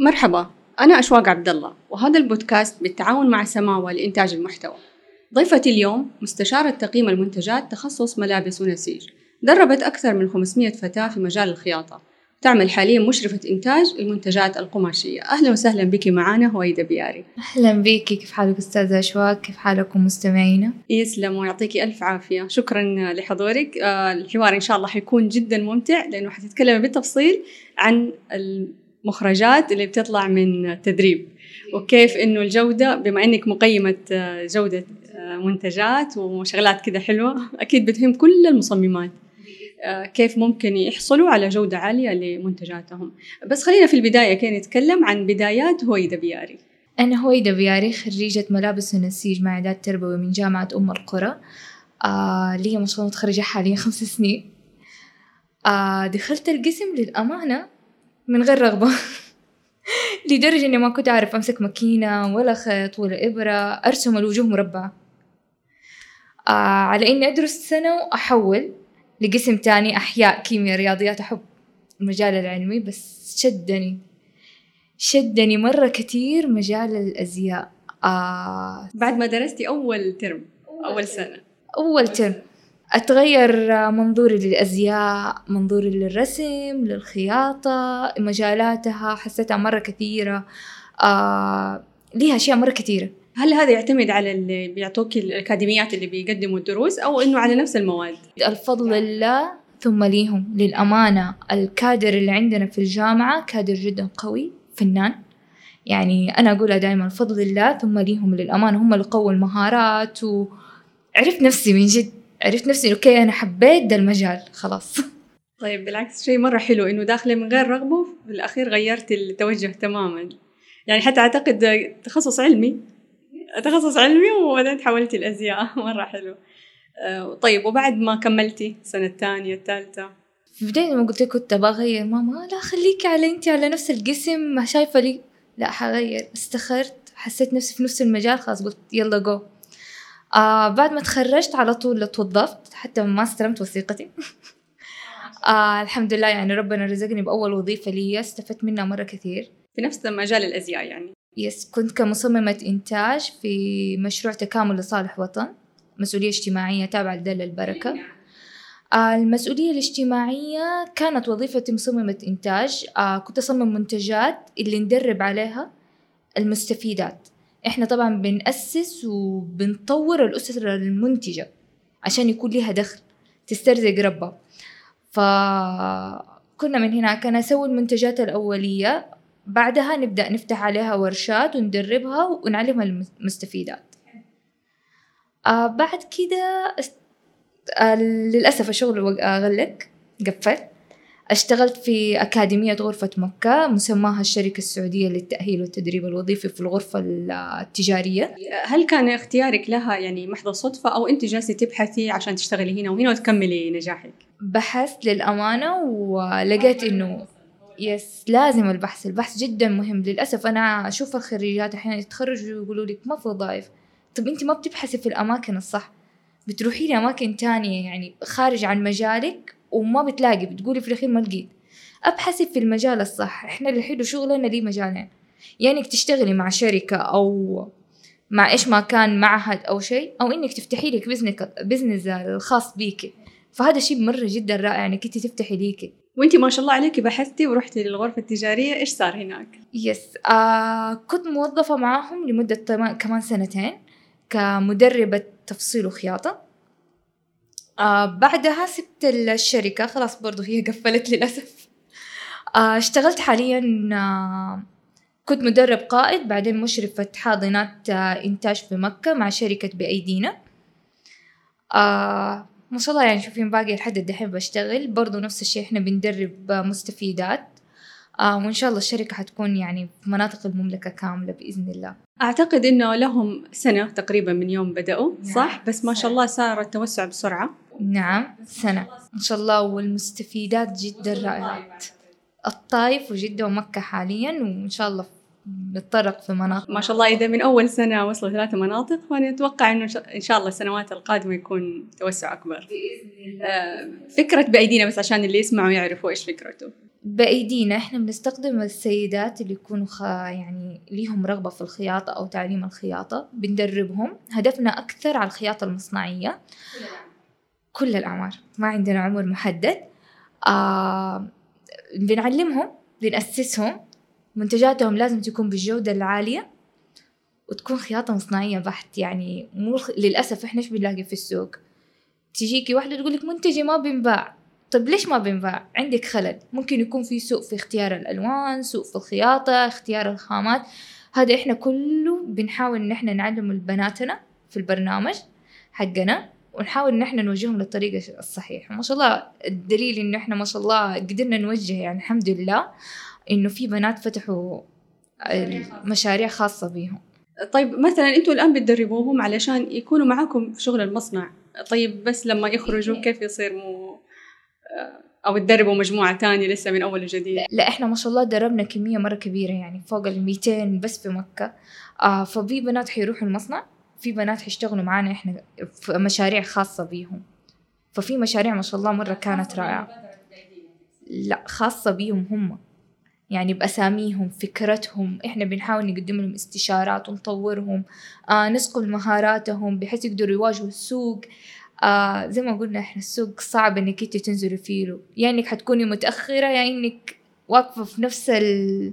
مرحبا أنا أشواق عبد الله وهذا البودكاست بالتعاون مع سماوة لإنتاج المحتوى. ضيفتي اليوم مستشارة تقييم المنتجات تخصص ملابس ونسيج. دربت أكثر من 500 فتاة في مجال الخياطة. تعمل حاليا مشرفة إنتاج المنتجات القماشية. أهلا وسهلا بك معنا هويدا بياري. أهلا بك كيف حالك أستاذة أشواق؟ كيف حالكم مستمعينا؟ يسلم ويعطيكي ألف عافية. شكرا لحضورك. آه، الحوار إن شاء الله حيكون جدا ممتع لأنه حتتكلم بالتفصيل عن المخرجات اللي بتطلع من التدريب وكيف إنه الجودة بما إنك مقيمة آه، جودة آه، منتجات وشغلات كده حلوة أكيد بتهم كل المصممات. آه، كيف ممكن يحصلوا على جودة عالية لمنتجاتهم. بس خلينا في البداية كده نتكلم عن بدايات هويدا بياري. أنا هويدا بياري خريجة ملابس ونسيج مع إعداد تربوي من جامعة أم القرى. آه لي ما شاء الله متخرجة حاليا خمس سنين. آه دخلت القسم للأمانة. من غير رغبة. لدرجة إني ما كنت أعرف أمسك ماكينة ولا خيط ولا إبرة أرسم الوجوه مربعة. آه على إني أدرس سنة وأحول لقسم تاني أحياء كيمياء رياضيات أحب المجال العلمي بس شدني. شدني مرة كتير مجال الأزياء. آه بعد ما درستي أول ترم أول سنة. أول ترم. أتغير منظوري للأزياء منظوري للرسم للخياطة مجالاتها حسيتها مرة كثيرة آه ليها أشياء مرة كثيرة. هل هذا يعتمد على اللي بيعطوك الأكاديميات اللي بيقدموا الدروس أو إنه على نفس المواد؟ الفضل لله ثم ليهم. للأمانة الكادر اللي عندنا في الجامعة كادر جدا قوي فنان. يعني أنا أقولها دائما الفضل لله ثم ليهم للأمانة. هم اللي قووا المهارات وعرفت نفسي من جد. عرفت نفسي أوكي أنا حبيت ده المجال خلاص. طيب بالعكس شيء مرة حلو إنه داخلة من غير رغبة في الأخير غيرت التوجه تماما. يعني حتى أعتقد تخصص علمي تخصص علمي وبعدين تحولتي الأزياء مرة حلو. آه، طيب وبعد ما كملتي السنة الثانية الثالثة؟ في بداية ما قلت كنت بغير ماما لا خليكي على انت على نفس القسم ما شايفة لي؟ لا حغير. استخرت حسيت نفسي في نفس المجال خلاص قلت يلا جو آه بعد ما تخرجت على طول توظفت حتى ما استلمت وثيقتي. آه الحمد لله يعني ربنا رزقني بأول وظيفة لي استفدت منها مرة كثير. في نفس مجال الأزياء يعني. يس كنت كمصممة إنتاج في مشروع تكامل لصالح وطن مسؤولية اجتماعية تابعة لدل البركة. آه المسؤولية الاجتماعية كانت وظيفتي مصممة إنتاج. آه كنت أصمم منتجات اللي ندرب عليها المستفيدات. إحنا طبعا بنأسس وبنطور الأسرة المنتجة عشان يكون لها دخل تسترزق ربها. فكنا من هناك أنا أسوي المنتجات الأولية بعدها نبدأ نفتح عليها ورشات وندربها ونعلمها المستفيدات. آه بعد كده آه للأسف الشغل غلق قفل. أشتغلت في أكاديمية غرفة مكة مسماها الشركة السعودية للتأهيل والتدريب الوظيفي في الغرفة التجارية. هل كان اختيارك لها يعني محض صدفة أو أنت جالسة تبحثي عشان تشتغلي هنا وهنا وتكملي نجاحك؟ بحثت للأمانة ولقيت إنه يس لازم البحث. البحث جدا مهم. للأسف أنا أشوف الخريجات أحيانا يتخرجوا ويقولوا لك ما في وظائف. طب أنت ما بتبحثي في الأماكن الصح. بتروحي لأماكن تانية يعني خارج عن مجالك وما بتلاقي بتقولي في الأخير ما لقيت. أبحثي في المجال الصح. إحنا الحين شغلنا لي مجالين يعني إنك تشتغلي مع شركة أو مع إيش ما كان معهد أو شيء أو إنك تفتحي لك business الخاص بيكي فهذا شيء مرة جدا رائع إنك أنت تفتحي ليكي وأنت ما شاء الله عليكي بحثتي ورحتي للغرفة التجارية. إيش صار هناك؟ yes آه كنت موظفة معاهم لمدة كمان سنتين كمدربة تفصيل وخياطة. آه بعدها سبت الشركة خلاص برضو هي قفلت للأسف. آه اشتغلت حاليا آه كنت مدرب قائد بعدين مشرفة حاضنات آه إنتاج في مكة مع شركة بأيدينا. آه ما شاء الله يعني شوفين باقي لحد الدحين بشتغل. برضو نفس الشيء إحنا بندرب مستفيدات. آه وإن شاء الله الشركة حتكون يعني في مناطق المملكة كاملة بإذن الله. أعتقد إنه لهم سنة تقريبا من يوم بدأوا صح؟ نعم. بس ما شاء الله صار التوسع بسرعة. نعم سنة. إن شاء الله والمستفيدات جدا رائعات الطايف وجدة ومكة حاليا وإن شاء الله نتطرق في مناطق. ما شاء الله إذا من أول سنة وصلوا ثلاثة مناطق فأنا أتوقع إنه إن شاء الله السنوات القادمة يكون توسع أكبر. بإذن الله فكرة بأيدينا بس عشان اللي يسمعوا يعرفوا إيش فكرته. بأيدينا إحنا بنستخدم السيدات اللي يكونوا خ... يعني ليهم رغبة في الخياطة أو تعليم الخياطة بندربهم. هدفنا أكثر على الخياطة المصنعية. كل الأعمار. ما عندنا عمر محدد. آه بنعلمهم بنأسسهم. منتجاتهم لازم تكون بالجودة العالية وتكون خياطة مصنعية بحت يعني مو للأسف إحنا إيش بنلاقي في السوق؟ تجيكي واحدة تقولك منتجي ما بينباع. طب ليش ما بينباع؟ عندك خلل. ممكن يكون في سوء في اختيار الألوان سوء في الخياطة اختيار الخامات. هذا إحنا كله بنحاول إن إحنا نعلم بناتنا في البرنامج حقنا. ونحاول إن إحنا نوجههم للطريق الصحيح. ما شاء الله الدليل إنه إحنا ما شاء الله قدرنا نوجه يعني الحمد لله إنه في بنات فتحوا مشاريع خاصة بيهم طيب مثلا أنتوا الآن بتدربوهم علشان يكونوا معاكم في شغل المصنع. طيب بس لما يخرجوا كيف يصير مو أو تدربوا مجموعة تانية لسه من أول وجديد؟ لا إحنا ما شاء الله دربنا كمية مرة كبيرة يعني فوق ال 200 بس في مكة. آه ففي بنات حيروحوا المصنع. في بنات حيشتغلوا معانا إحنا في مشاريع خاصة بيهم. ففي مشاريع ما شاء الله مرة كانت رائعة. لا خاصة بيهم هم. يعني بأساميهم فكرتهم. إحنا بنحاول نقدم لهم استشارات ونطورهم. آه نسقل مهاراتهم بحيث يقدروا يواجهوا السوق. آه زي ما قلنا إحنا السوق صعب إنك إنت تنزلي فيه يا يعني إنك حتكوني متأخرة يا يعني إنك واقفة في نفس ال...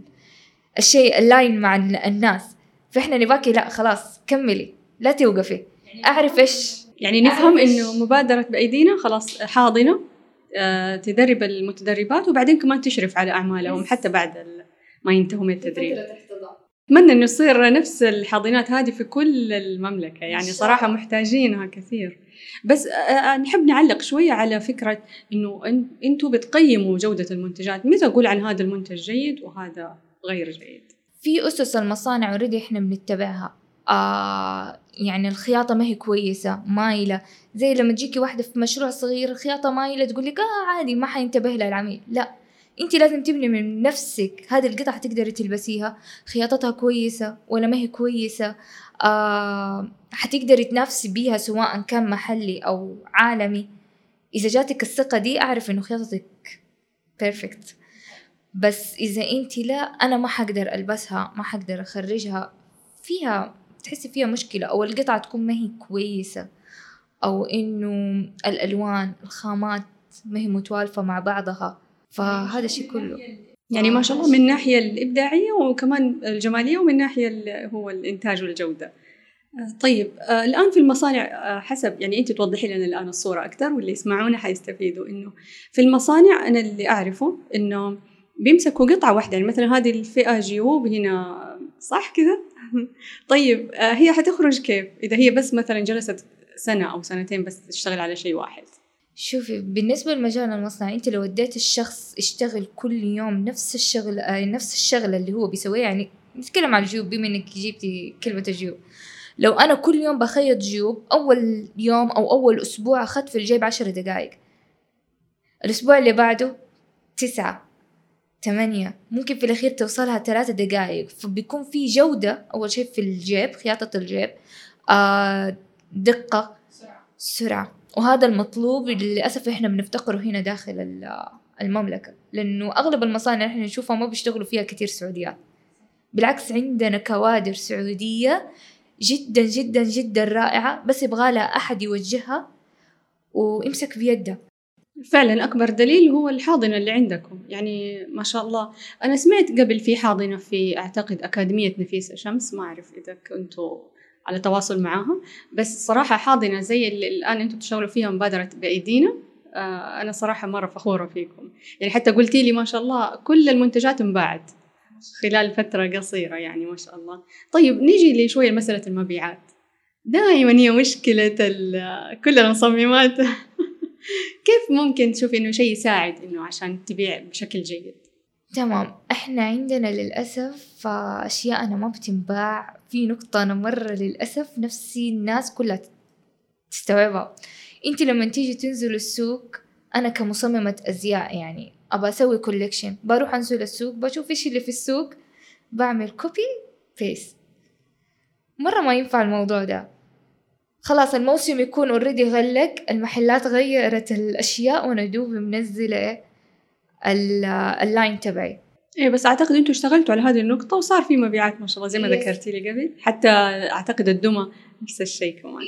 الشيء اللاين مع الناس. فإحنا نباكي لا خلاص كملي. لا توقفي أعرف إيش يعني نفهم إنه مبادرة بأيدينا خلاص حاضنة آه، تدرب المتدربات وبعدين كمان تشرف على أعمالهم حتى بعد ما ينتهوا من التدريب. أتمنى إنه يصير نفس الحاضنات هذه في كل المملكة. يعني صراحة محتاجينها كثير. بس آه، آه، نحب نعلق شوية على فكرة إنه أنتم بتقيموا جودة المنتجات. متى أقول عن هذا المنتج جيد وهذا غير جيد؟ في أسس المصانع اوريدي إحنا بنتبعها. آه يعني الخياطة ما هي كويسة مايلة. زي لما تجيكي واحدة في مشروع صغير الخياطة مايلة تقول لك آه عادي ما حينتبه لها العميل. لا انت لازم تبني من نفسك هذه القطعة تقدري تلبسيها. خياطتها كويسة ولا ما هي كويسة؟ آه حتقدري تنافسي بيها سواء كان محلي أو عالمي. إذا جاتك الثقة دي أعرف إنه خياطتك بيرفكت بس إذا أنت لا أنا ما حقدر ألبسها ما حقدر أخرجها. فيها تحسي فيها مشكلة أو القطعة تكون ما هي كويسة أو إنه الألوان الخامات ما هي متوالفة مع بعضها. فهذا الشيء كله. يعني ما شاء الله من الناحية الإبداعية وكمان الجمالية ومن ناحية هو الإنتاج والجودة. طيب آه الآن في المصانع آه حسب يعني أنت توضحي لنا الآن الصورة أكثر واللي يسمعونا حيستفيدوا. إنه في المصانع أنا اللي أعرفه إنه بيمسكوا قطعة واحدة يعني مثلا هذه الفئة جيوب هنا صح كذا؟ طيب آه، هي حتخرج كيف؟ إذا هي بس مثلا جلست سنة أو سنتين بس تشتغل على شيء واحد. شوفي بالنسبة لمجال المصنع أنت لو وديت الشخص يشتغل كل يوم نفس الشغل آه، نفس الشغلة اللي هو بيسويها يعني نتكلم عن الجيوب بما إنك جبتي كلمة الجيوب. لو أنا كل يوم بخيط جيوب أول يوم أو أول أسبوع أخذت في الجيب عشر دقايق الأسبوع اللي بعده تسعة. ثمانية ممكن في الأخير توصلها ثلاثة دقايق. فبيكون في جودة أول شيء في الجيب خياطة الجيب. آه دقة. سرعة. وهذا المطلوب للأسف إحنا بنفتقره هنا داخل المملكة. لأنه أغلب المصانع إحنا نشوفها ما بيشتغلوا فيها كتير سعوديات. بالعكس عندنا كوادر سعودية جدا جدا جدا رائعة. بس يبغى لها أحد يوجهها ويمسك بيدها. فعلا أكبر دليل هو الحاضنة اللي عندكم. يعني ما شاء الله. أنا سمعت قبل في حاضنة في أعتقد أكاديمية نفيسة شمس ما أعرف إذا كنتوا على تواصل معاها بس صراحة حاضنة زي اللي الآن أنتم تشتغلوا فيها مبادرة بأيدينا آه أنا صراحة مرة فخورة فيكم. يعني حتى قلتي لي ما شاء الله كل المنتجات انباعت خلال فترة قصيرة يعني ما شاء الله. طيب نيجي لشوية لمسألة المبيعات. دائما هي مشكلة كل المصممات كيف ممكن تشوفي إنه شيء يساعد إنه عشان تبيع بشكل جيد؟ تمام. إحنا عندنا للأسف أشياء ما بتنباع. في نقطة أنا مرة للأسف نفسي الناس كلها تستوعبها. أنت لما تيجي تنزل السوق أنا كمصممة أزياء يعني أبى أسوي collection بروح أنزل السوق بشوف إيش اللي في السوق بعمل copy paste مرة ما ينفع الموضوع ده. خلاص الموسم يكون already غلق المحلات غيرت الأشياء وأنا دوب منزلة ال line تبعي. إيه بس أعتقد أنتم اشتغلتوا على هذه النقطة وصار في مبيعات ما شاء الله زي ما Yes. ذكرتي لي قبل. حتى أعتقد الدمى نفس الشيء كمان.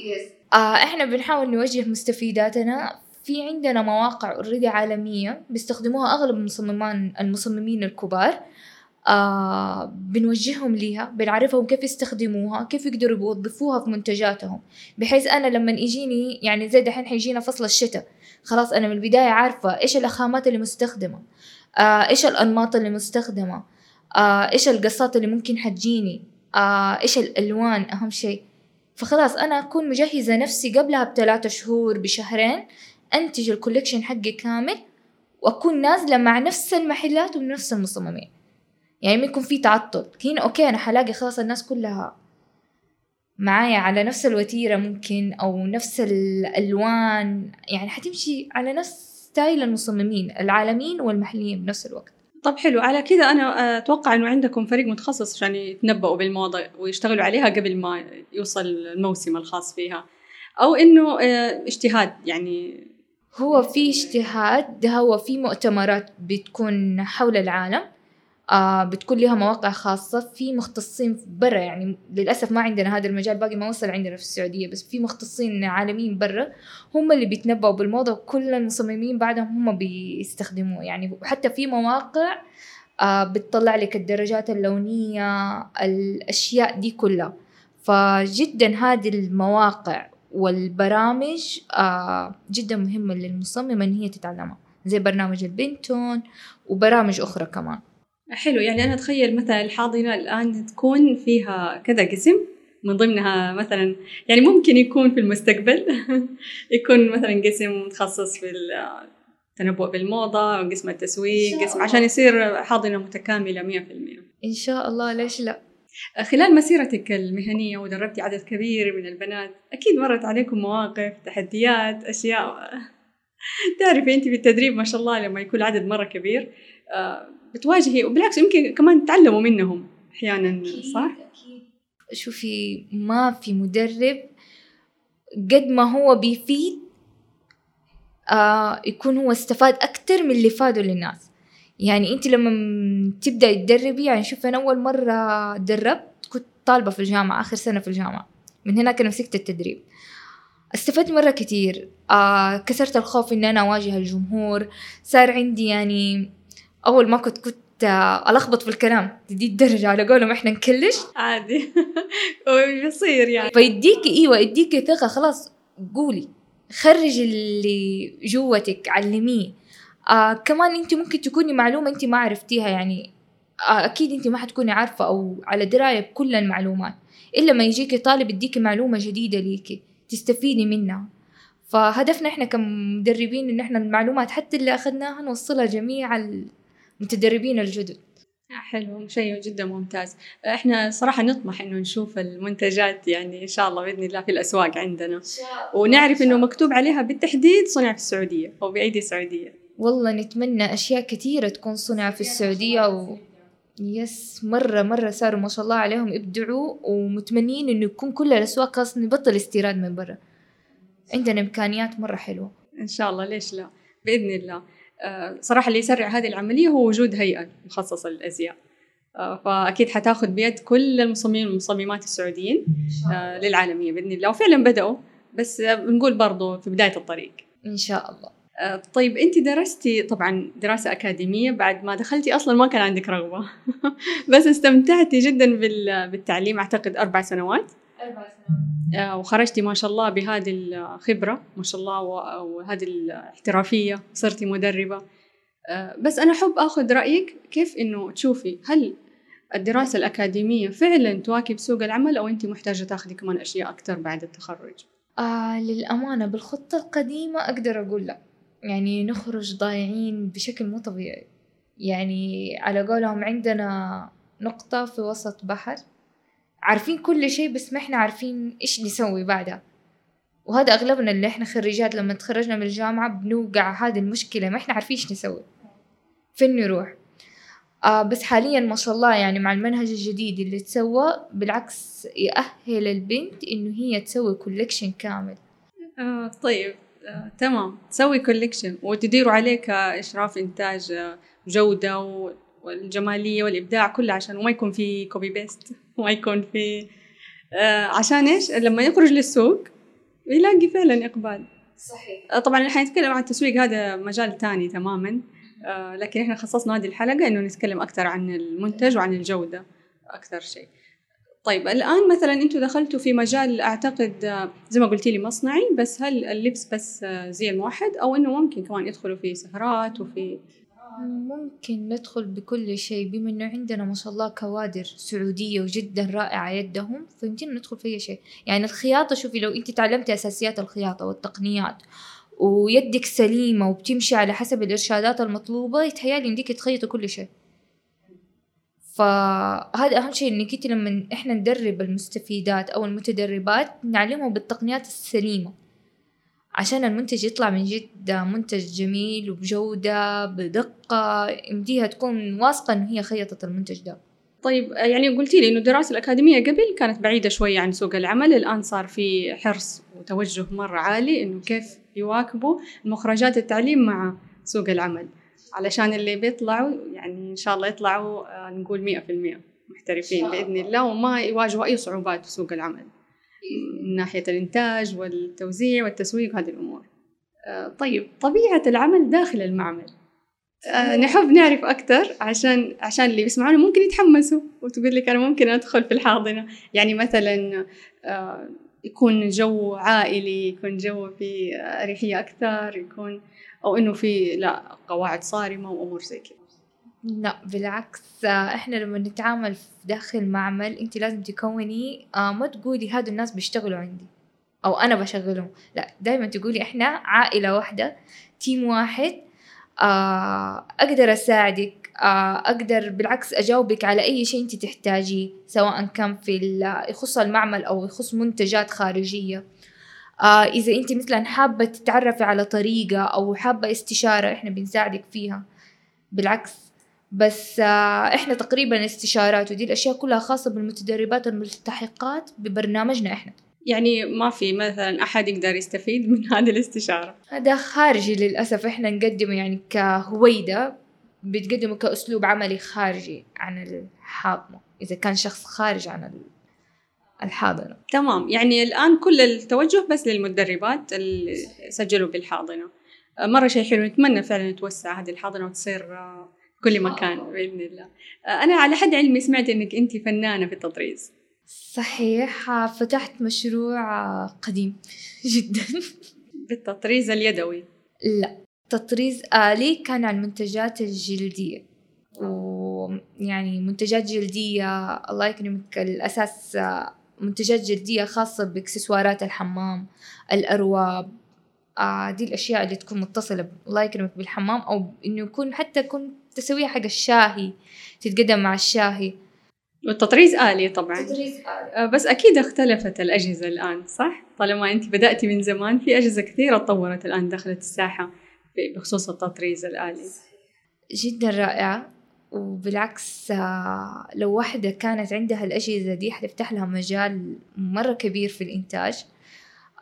آه إحنا بنحاول نوجه مستفيداتنا. في عندنا مواقع اوريدي عالمية بيستخدموها أغلب المصممان المصممين الكبار. آه بنوجههم ليها بنعرفهم كيف يستخدموها كيف يقدروا يوظفوها في منتجاتهم بحيث أنا لما يجيني يعني زي دحين حيجينا فصل الشتاء خلاص أنا من البداية عارفة إيش الأخامات اللي مستخدمة آه إيش الأنماط اللي مستخدمة آه إيش القصات اللي ممكن حتجيني إيش الألوان أهم شيء. فخلاص أنا أكون مجهزة نفسي قبلها بثلاثة شهور بشهرين أنتج ال collection حقي كامل وأكون نازلة مع نفس المحلات وبنفس المصممين. يعني ما يكون في تعطل. هنا okay أنا حلاقي خلاص الناس كلها معايا على نفس الوتيرة ممكن أو نفس الألوان. يعني حتمشي على نفس style المصممين العالميين والمحليين بنفس الوقت. طب حلو على كذا أنا أتوقع إنه عندكم فريق متخصص عشان يتنبؤوا بالموضة ويشتغلوا عليها قبل ما يوصل الموسم الخاص فيها. أو إنه آه، اجتهاد يعني. هو في اجتهاد ده هو في مؤتمرات بتكون حول العالم. آه بتكون لها مواقع خاصة. في مختصين برا يعني للأسف ما عندنا هذا المجال باقي ما وصل عندنا في السعودية بس في مختصين عالميين برا هم اللي بيتنبؤوا بالموضة وكل المصممين بعدهم هم بيستخدموه. يعني حتى في مواقع آه بتطلع لك الدرجات اللونية الأشياء دي كلها. فجدا هذه المواقع والبرامج آه جدا مهمة للمصممة إن هي تتعلمها. زي برنامج البنتون وبرامج أخرى كمان. حلو يعني أنا أتخيل مثلا الحاضنة الآن تكون فيها كذا قسم من ضمنها مثلا يعني ممكن يكون في المستقبل يكون مثلا قسم متخصص في التنبؤ بالموضة قسم التسويق قسم. عشان يصير حاضنة متكاملة 100% إن شاء الله ليش لا؟ خلال مسيرتك المهنية ودربتي عدد كبير من البنات أكيد مرت عليكم مواقف تحديات أشياء. تعرفي أنت في التدريب ما شاء الله لما يكون العدد مرة كبير آه، بتواجهي وبالعكس يمكن كمان تتعلموا منهم أحيانا صح؟ شوفي ما في مدرب قد ما هو بيفيد آه يكون هو استفاد أكتر من اللي فاده للناس. يعني أنت لما تبدأ تدربي يعني شوف أنا أول مرة دربت كنت طالبة في الجامعة آخر سنة في الجامعة. من هناك أنا مسكت التدريب. استفدت مرة كتير. آه كسرت الخوف إن أنا أواجه الجمهور. صار عندي يعني أول ما كنت كنت آه ألخبط في الكلام. دي الدرجة على قولهم إحنا نكلش. عادي. بيصير يعني. فيديكي إيوه يديكي ثقة. خلاص قولي. خرجي اللي جوتك علميه. آه كمان أنت ممكن تكوني معلومة أنت ما عرفتيها يعني. آه أكيد أنت ما حتكوني عارفة أو على دراية بكل المعلومات. إلا ما يجيكي طالب يديكي معلومة جديدة ليكي تستفيدي منها. فهدفنا إحنا كمدربين إن إحنا المعلومات حتى اللي أخذناها نوصلها جميع المتدربين الجدد. حلو شيء جدا ممتاز. إحنا صراحة نطمح إنه نشوف المنتجات يعني إن شاء الله بإذن الله في الأسواق عندنا. ونعرف إنه مكتوب عليها بالتحديد صنع في السعودية أو بأيدي سعودية والله نتمنى أشياء كثيرة تكون صنع في السعودية و... يس مرة مرة صاروا ما شاء الله عليهم يبدعوا ومتمنين إنه يكون كل الأسواق خلاص نبطل استيراد من برا. عندنا إمكانيات مرة حلوة. إن شاء الله ليش لا؟ بإذن الله. آه، صراحة اللي يسرع هذه العملية هو وجود هيئة مخصصة للأزياء. آه، فأكيد حتاخذ بيد كل المصممين والمصممات السعوديين آه، للعالمية بإذن الله. وفعلا بدأوا بس بنقول برضو في بداية الطريق. إن شاء الله. طيب أنت درستي طبعا دراسة أكاديمية بعد ما دخلتي أصلا ما كان عندك رغبة. بس استمتعتي جدا بال- بالتعليم أعتقد أربع سنوات. سنوات آه، وخرجتي ما شاء الله بهذه الخبرة ما شاء الله وهذه الاحترافية صرتي مدربة. آه، بس أنا أحب آخذ رأيك كيف إنه تشوفي هل الدراسة الأكاديمية فعلا تواكب سوق العمل أو انت محتاجة تاخذي كمان أشياء أكثر بعد التخرج؟ آه للأمانة بالخطة القديمة أقدر أقول لا. يعني نخرج ضايعين بشكل مو طبيعي. يعني على قولهم عندنا نقطة في وسط بحر. عارفين كل شيء بس ما إحنا عارفين إيش نسوي بعدها. وهذا أغلبنا اللي إحنا خريجات لما تخرجنا من الجامعة بنوقع هذه المشكلة ما إحنا عارفين إيش نسوي. فين نروح؟ آه بس حاليا ما شاء الله يعني مع المنهج الجديد اللي تسوى بالعكس يأهل البنت إنه هي تسوي collection كامل. آه طيب. آه، تمام. تسوي collection وتديروا عليه كإشراف إنتاج آه، جودة والجمالية والإبداع كله عشان ما يكون في copy paste وما يكون في آه عشان إيش؟ لما يخرج للسوق يلاقي فعلا إقبال. صحيح. آه طبعا اللي حنتكلم عن التسويق هذا مجال تاني تماما. آه لكن إحنا خصصنا هذه الحلقة إنه نتكلم أكثر عن المنتج وعن الجودة أكثر شيء. طيب الآن مثلا أنتوا دخلتوا في مجال أعتقد آه، زي ما قلتي لي مصنعي بس هل اللبس بس آه، زي الموحد أو إنه ممكن كمان يدخلوا في سهرات وفي ممكن ندخل بكل شيء بما إنه عندنا ما شاء الله كوادر سعودية وجدا رائعة يدهم فيمكننا ندخل في أي شيء. يعني الخياطة شوفي لو أنت تعلمتي أساسيات الخياطة والتقنيات ويدك سليمة وبتمشي على حسب الإرشادات المطلوبة يتهيألي يمديك تخيطي كل شيء. فهذا أهم شيء إنك أنت لما إحنا ندرب المستفيدات أو المتدربات نعلمهم بالتقنيات السليمة. عشان المنتج يطلع من جد منتج جميل وبجودة بدقة يمديها تكون واثقة إنه هي خيطت المنتج ده. طيب يعني قلتي لي إنه الدراسة الأكاديمية قبل كانت بعيدة شوية عن سوق العمل الآن صار في حرص وتوجه مرة عالي إنه كيف يواكبوا مخرجات التعليم مع سوق العمل. علشان اللي بيطلعوا يعني إن شاء الله يطلعوا آه، نقول مئة في المئة محترفين بإذن الله وما يواجهوا أي صعوبات في سوق العمل. من ناحية الإنتاج والتوزيع والتسويق هذه الأمور. آه، طيب طبيعة العمل داخل المعمل. آه، نحب نعرف أكثر عشان عشان اللي بيسمعونا ممكن يتحمسوا وتقول لك أنا ممكن أدخل في الحاضنة. يعني مثلا يكون جو عائلي يكون جو في أريحية أكثر يكون أو إنه في لا قواعد صارمة وأمور زي كذا. لا بالعكس إحنا لما نتعامل في داخل معمل أنت لازم تكوني آه ما تقولي هذا الناس بيشتغلوا عندي أو أنا بشغلهم. لا دائما تقولي إحنا عائلة واحدة تيم واحد آه أقدر أساعدك آه أقدر بالعكس أجاوبك على أي شيء أنت تحتاجيه سواء كان في يخص المعمل أو يخص منتجات خارجية. آه إذا أنت مثلا حابة تتعرفي على طريقة أو حابة استشارة إحنا بنساعدك فيها. بالعكس بس آه إحنا تقريبا استشارات ودي الأشياء كلها خاصة بالمتدربات الملتحقات ببرنامجنا إحنا. يعني ما في مثلا أحد يقدر يستفيد من هذه الاستشارة. هذا خارجي للأسف إحنا نقدمه يعني كهويدة بتقدمه كأسلوب عملي خارجي عن الحاضنة إذا كان شخص خارج عن الحاضنة. تمام. يعني الآن كل التوجه بس للمدربات اللي سجلوا بالحاضنة. مرة شيء حلو نتمنى فعلا توسع هذه الحاضنة وتصير في كل مكان بإذن الله. أنا على حد علمي سمعت إنك أنت فنانة في التطريز. صحيح فتحت مشروع قديم جدا. بالتطريز اليدوي. لا تطريز آلي كان على المنتجات الجلدية. ويعني منتجات جلدية الله يكرمك الأساس منتجات جلدية خاصة بإكسسوارات الحمام الأرواب آه دي الأشياء اللي تكون متصلة الله يكرمك بالحمام أو إنه يكون حتى يكون تسويها حق الشاهي تتقدم مع الشاهي. والتطريز آلي طبعا. تطريز آلي. آه بس أكيد اختلفت الأجهزة الآن صح؟ طالما أنت بدأتي من زمان في أجهزة كثيرة تطورت الآن دخلت الساحة بخصوص التطريز الآلي. جدا رائعة وبالعكس آه، لو واحدة كانت عندها الأجهزة دي حتفتح لها مجال مرة كبير في الإنتاج.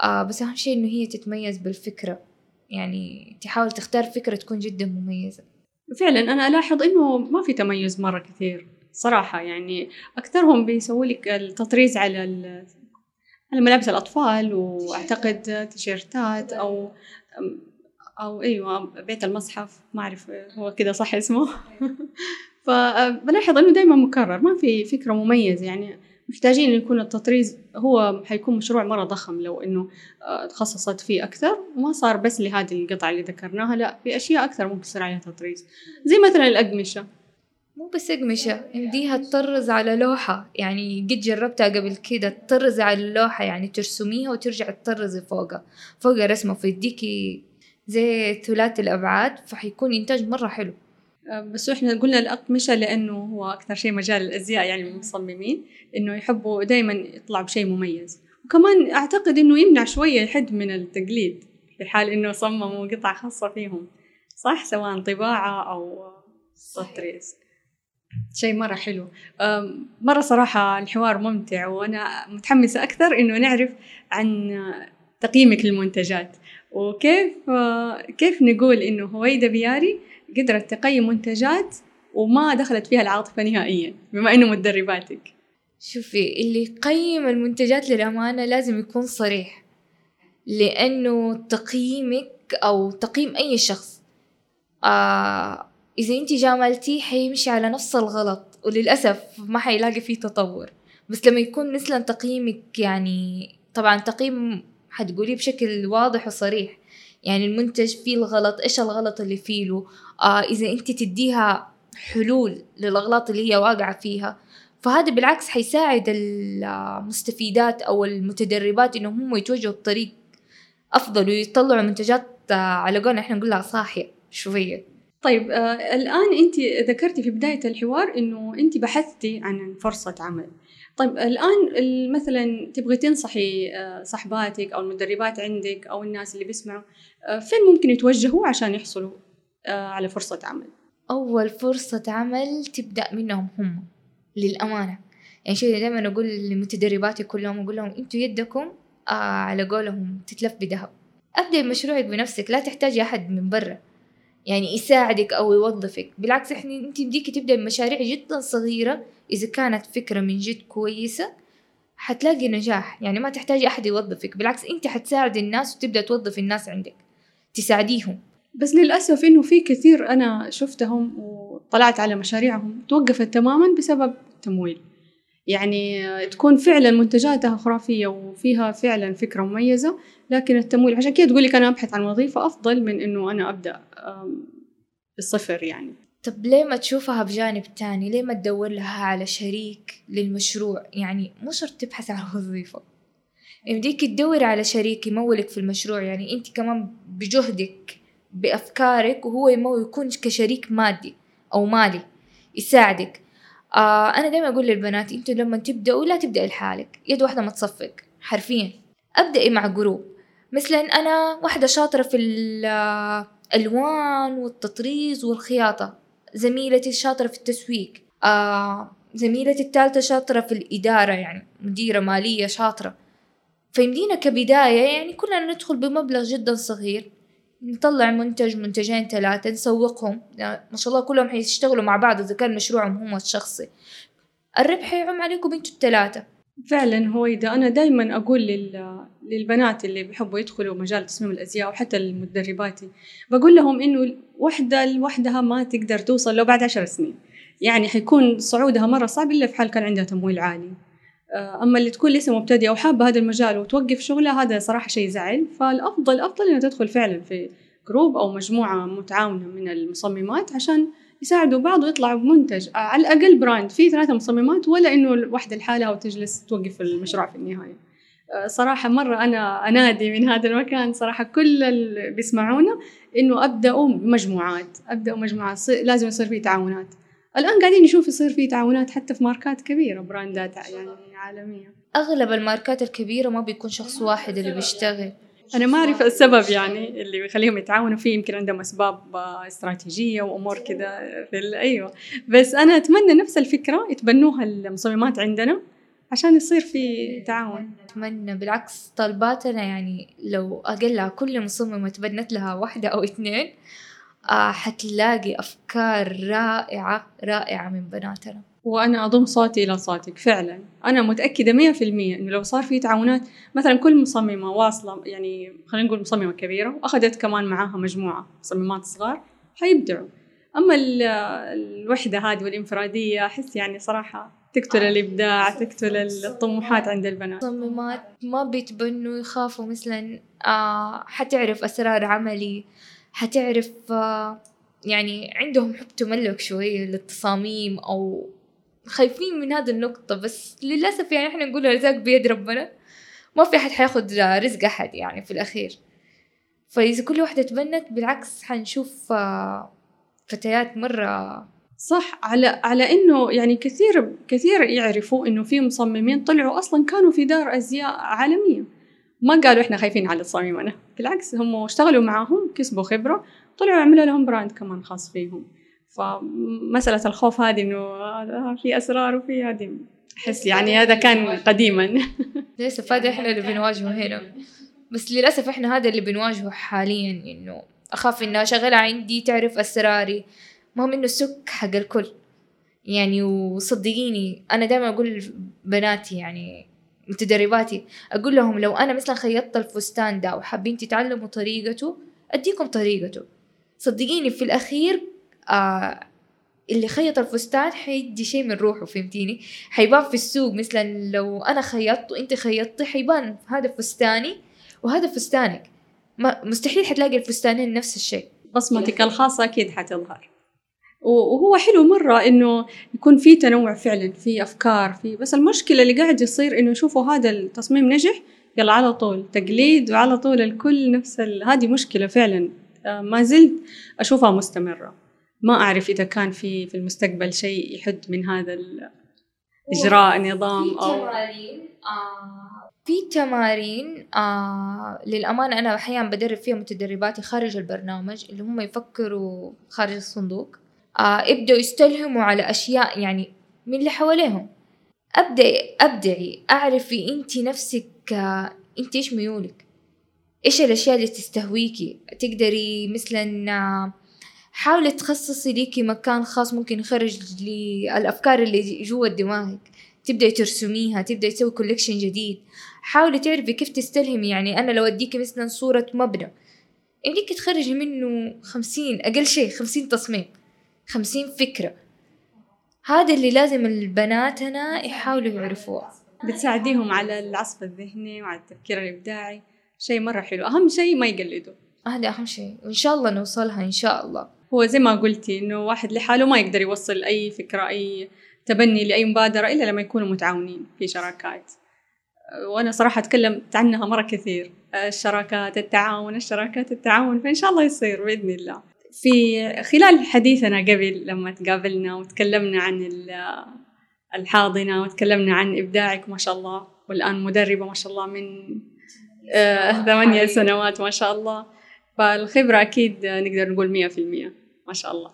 آه، بس أهم شيء إنه هي تتميز بالفكرة. يعني تحاول تختار فكرة تكون جدا مميزة. فعلا أنا ألاحظ إنه ما في تميز مرة كثير صراحة يعني أكثرهم بيسووا لك التطريز على على ملابس الأطفال وأعتقد تيشيرتات أو أو أيوة بيت المصحف ما أعرف هو كذا صح اسمه. فبلاحظ إنه دائما مكرر ما في فكرة مميزة يعني. محتاجين يكون التطريز هو حيكون مشروع مرة ضخم لو إنه آه، تخصصت فيه أكثر. وما صار بس لهذه القطعة اللي ذكرناها لا في أشياء أكثر ممكن تصير عليها تطريز. زي مثلا الأقمشة. مو بس أقمشة يمديها تطرز على لوحة. يعني قد جربتها قبل كده تطرزي على اللوحة يعني ترسميها وترجع تطرزي فوقها. فوقها رسمة فيديكي زي ثلاثي الأبعاد فحيكون إنتاج مرة حلو. بس إحنا قلنا الأقمشة لأنه هو أكثر شيء مجال الأزياء يعني المصممين إنه يحبوا دائما يطلعوا بشيء مميز. وكمان أعتقد إنه يمنع شوية يحد من التقليد في حال إنه صمموا قطعة خاصة فيهم. صح؟ سواء طباعة أو تطريز شيء مرة حلو. مرة صراحة الحوار ممتع وأنا متحمسة أكثر إنه نعرف عن تقييمك للمنتجات. وكيف آه، كيف نقول إنه هويدا بياري قدرت تقيم منتجات وما دخلت فيها العاطفة نهائيا بما إنه مدرباتك شوفي اللي يقيم المنتجات للأمانة لازم يكون صريح لأنه تقييمك أو تقييم أي شخص آه إذا أنت جاملتيه حيمشي على نفس الغلط وللأسف ما حيلاقي فيه تطور. بس لما يكون مثلا تقييمك يعني طبعا تقييم حتقوليه بشكل واضح وصريح يعني المنتج فيه الغلط إيش الغلط اللي فيه له؟ آه إذا أنت تديها حلول للاغلاط اللي هي واقعة فيها فهذا بالعكس حيساعد المستفيدات أو المتدربات انهم هم يتوجهوا بطريق أفضل ويطلعوا منتجات آه، على قولنا إحنا نقول لها صاحية شوية. طيب آه الآن أنت ذكرتي في بداية الحوار إنه أنت بحثتي عن فرصة عمل. طيب الآن مثلا تبغي تنصحي آه، صحباتك أو المدربات عندك أو الناس اللي بيسمعوا آه، فين ممكن يتوجهوا عشان يحصلوا آه، على فرصة عمل؟ أول فرصة عمل تبدأ منهم هم للأمانة. يعني شيء دائما أقول لمتدرباتي كلهم أقول لهم أنتوا يدكم آه على قولهم تتلف بذهب. أبدأ مشروعك بنفسك لا تحتاجي أحد من برا. يعني يساعدك أو يوظفك. بالعكس إحنا أنت بديكي تبدأ بمشاريع جدا صغيرة إذا كانت فكرة من جد كويسة حتلاقي نجاح. يعني ما تحتاجي أحد يوظفك بالعكس أنت حتساعد الناس وتبدأ توظف الناس عندك تساعديهم. بس للأسف إنه في كثير أنا شفتهم وطلعت على مشاريعهم توقفت تماما بسبب التمويل. يعني تكون فعلا منتجاتها خرافية وفيها فعلا فكرة مميزة لكن التمويل عشان كده تقول لك أنا أبحث عن وظيفة أفضل من إنه أنا أبدأ بالصفر يعني. طب ليه ما تشوفها بجانب تاني؟ ليه ما تدور لها على شريك للمشروع؟ يعني مو شرط تبحث عن وظيفة. يمديك تدور على شريك يمولك في المشروع. يعني أنت كمان بجهدك بأفكارك وهو يمول يكون كشريك مادي أو مالي يساعدك. آه أنا دايما أقول للبنات أنتوا لما تبدأوا لا تبدأي لحالك. يد واحدة ما تصفق حرفيا. أبدأي مع جروب. مثلا أنا واحدة شاطرة في الألوان والتطريز والخياطة. زميلتي الشاطرة في التسويق. آه زميلتي الثالثة شاطرة في الإدارة يعني مديرة مالية شاطرة. فيمدينا كبداية يعني كلنا ندخل بمبلغ جدا صغير نطلع منتج منتجين ثلاثة نسوقهم. يعني ما شاء الله كلهم حيشتغلوا مع بعض إذا كان مشروعهم هم الشخصي. الربح يعم عليكم أنتوا الثلاثة. فعلا هو إذا أنا دايما أقول لل... للبنات اللي بيحبوا يدخلوا مجال تصميم الأزياء وحتى المدرباتي بقول لهم إنه وحدة لوحدها ما تقدر توصل لو بعد عشر سنين. يعني حيكون صعودها مرة صعب إلا في حال كان عندها تمويل عالي. آه، أما اللي تكون لسه مبتدئة وحابة هذا المجال وتوقف شغلها هذا صراحة شيء يزعل فالأفضل أفضل إنها تدخل فعلا في group أو مجموعة متعاونة من المصممات عشان يساعدوا بعض ويطلعوا بمنتج آه، على الأقل brand فيه ثلاثة مصممات ولا إنه واحدة لحالها وتجلس توقف المشروع في النهاية. آه، صراحة مرة أنا أنادي من هذا المكان صراحة كل اللي بيسمعونا إنه أبدأوا مجموعات أبدأوا مجموعات لازم يصير فيه تعاونات. الآن قاعدين نشوف يصير فيه تعاونات حتى في ماركات كبيرة براندات يعني عالمية. أغلب الماركات الكبيرة ما بيكون شخص واحد اللي بيشتغل. أنا ما أعرف السبب يعني اللي بيخليهم يتعاونوا فيه يمكن عندهم أسباب استراتيجية وأمور كذا في أيوه. بس أنا أتمنى نفس الفكرة يتبنوها المصممات عندنا. عشان يصير في تعاون. أتمنى بالعكس طلباتنا يعني لو أقلها كل مصممة تبنت لها واحدة أو اثنين آه حتلاقي أفكار رائعة رائعة من بناتنا. وأنا أضم صوتي إلى صوتك فعلا. أنا متأكدة مية في المية إنه لو صار في تعاونات مثلا كل مصممة واصلة يعني خلينا نقول مصممة كبيرة وأخذت كمان معاها مجموعة مصممات صغار حيبدعوا. أما الوحدة هذه والإنفرادية أحس يعني صراحة تقتل الإبداع تقتل الطموحات عند البنات. مصممات ما بيتبنوا يخافوا مثلا آه حتعرف أسرار عملي حتعرف آه يعني عندهم حب تملك شوية للتصاميم أو خايفين من هذه النقطة بس للأسف يعني إحنا نقول الرزاق بيد ربنا. ما في أحد حياخد رزق أحد يعني في الأخير. فإذا كل واحدة تبنت بالعكس حنشوف آه، فتيات مرة صح. على على إنه يعني كثير كثير يعرفوا إنه في مصممين طلعوا أصلا كانوا في دار أزياء عالمية. ما قالوا إحنا خايفين على تصاميمنا بالعكس هم اشتغلوا معاهم كسبوا خبرة طلعوا عملوا لهم براند كمان خاص فيهم. فمسألة الخوف هذه إنه في أسرار وفي هذه أحس يعني هذا كان قديما. ليس فادي إحنا اللي بنواجهه هنا بس للأسف إحنا هذا اللي بنواجهه حاليا إنه أخاف إنها شغلة عندي تعرف أسراري. مهم إنه السك حق الكل. يعني وصدقيني أنا دائما أقول بناتي يعني متدرباتي أقول لهم لو أنا مثلا خيطت الفستان ده وحابين تتعلموا طريقته أديكم طريقته. صدقيني في الأخير آه اللي خيط الفستان حيدي شيء من روحه فهمتيني؟ حيبان في السوق مثلا لو أنا خيطت وأنت خيطتي حيبان هذا فستاني وهذا فستانك. مستحيل حتلاقي الفستانين نفس الشيء. بصمتك الخاصة أكيد حتظهر. وهو حلو مرة إنه يكون في تنوع فعلا في أفكار في بس المشكلة اللي قاعد يصير إنه يشوفوا هذا التصميم نجح يلا على طول تقليد وعلى طول الكل نفس ال... هذه مشكلة فعلا. آه، ما زلت أشوفها مستمرة. ما أعرف إذا كان في في المستقبل شيء يحد من هذا إجراء نظام أو تمارين آه في تمارين آه للأمانة أنا أحيانا بدرب فيها متدرباتي خارج البرنامج اللي هم يفكروا خارج الصندوق. يبدأوا يستلهموا على أشياء يعني من اللي حواليهم. أبدأ أبدعي أعرفي أنت نفسك آه أنت إيش ميولك؟ إيش الأشياء اللي تستهويكي؟ تقدري مثلا آه حاولي تخصصي ليكي مكان خاص ممكن يخرج للأفكار اللي جوا دماغك. تبدأي ترسميها تبدأي تسوي كوليكشن جديد. حاولي تعرفي كيف تستلهمي. يعني أنا لو أديكي مثلا صورة مبنى يمديك تخرجي منه خمسين أقل شيء خمسين تصميم. خمسين فكرة. هذا اللي لازم البناتنا يحاولوا يعرفوه. بتساعديهم على العصف الذهني وعلى التفكير الإبداعي. شيء مرة حلو. أهم شيء ما يقلدوا. هذا أهم شيء. وإن شاء الله نوصلها إن شاء الله. هو زي ما قلتي إنه واحد لحاله ما يقدر يوصل أي فكرة أي تبني لأي مبادرة إلا لما يكونوا متعاونين في شراكات. وأنا صراحة تكلمت عنها مرة كثير. الشراكات التعاون الشراكات التعاون. فإن شاء الله يصير بإذن الله. في خلال حديثنا قبل لما تقابلنا وتكلمنا عن الحاضنة وتكلمنا عن إبداعك ما شاء الله والآن مدربة ما شاء الله من آه، ثمانية سنوات ما شاء الله. فالخبرة أكيد نقدر نقول مية في المية ما شاء الله.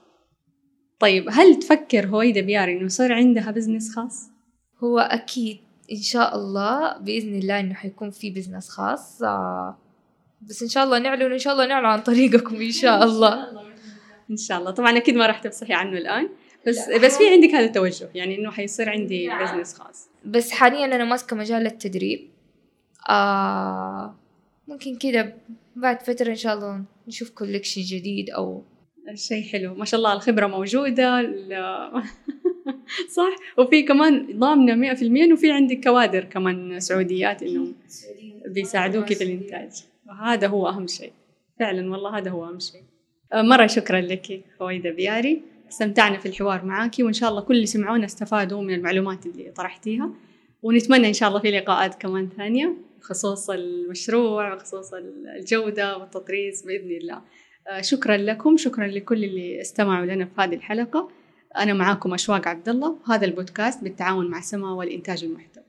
طيب هل تفكر هويدا بياري إنه يصير عندها business خاص؟ هو أكيد إن شاء الله بإذن الله إنه حيكون في business خاص آه، بس إن شاء الله نعلن إن شاء الله نعلن عن طريقكم إن شاء الله. إن شاء الله. طبعا أكيد ما راح تفصحي عنه الآن بس بس في عندك هذا التوجه يعني إنه حيصير عندي business خاص. بس حاليا أنا ماسكة مجال التدريب. آه ممكن كده بعد فترة إن شاء الله نشوف collection جديد أو شيء حلو. ما شاء الله الخبرة موجودة صح؟ وفي كمان ضامنة مئة في المية إنه في عندك كوادر كمان سعوديات إنه بيساعدوك في الإنتاج. وهذا هو أهم شيء. فعلا والله هذا هو أهم شيء. مرة شكرا لك هويدا بياري. استمتعنا في الحوار معك وإن شاء الله كل اللي سمعونا استفادوا من المعلومات اللي طرحتيها. ونتمنى إن شاء الله في لقاءات كمان ثانية بخصوص المشروع بخصوص الجودة والتطريز بإذن الله. آه، شكرا لكم شكرا لكل اللي استمعوا لنا في هذه الحلقة. أنا معاكم أشواق عبد الله وهذا البودكاست بالتعاون مع سما والإنتاج المحتوى.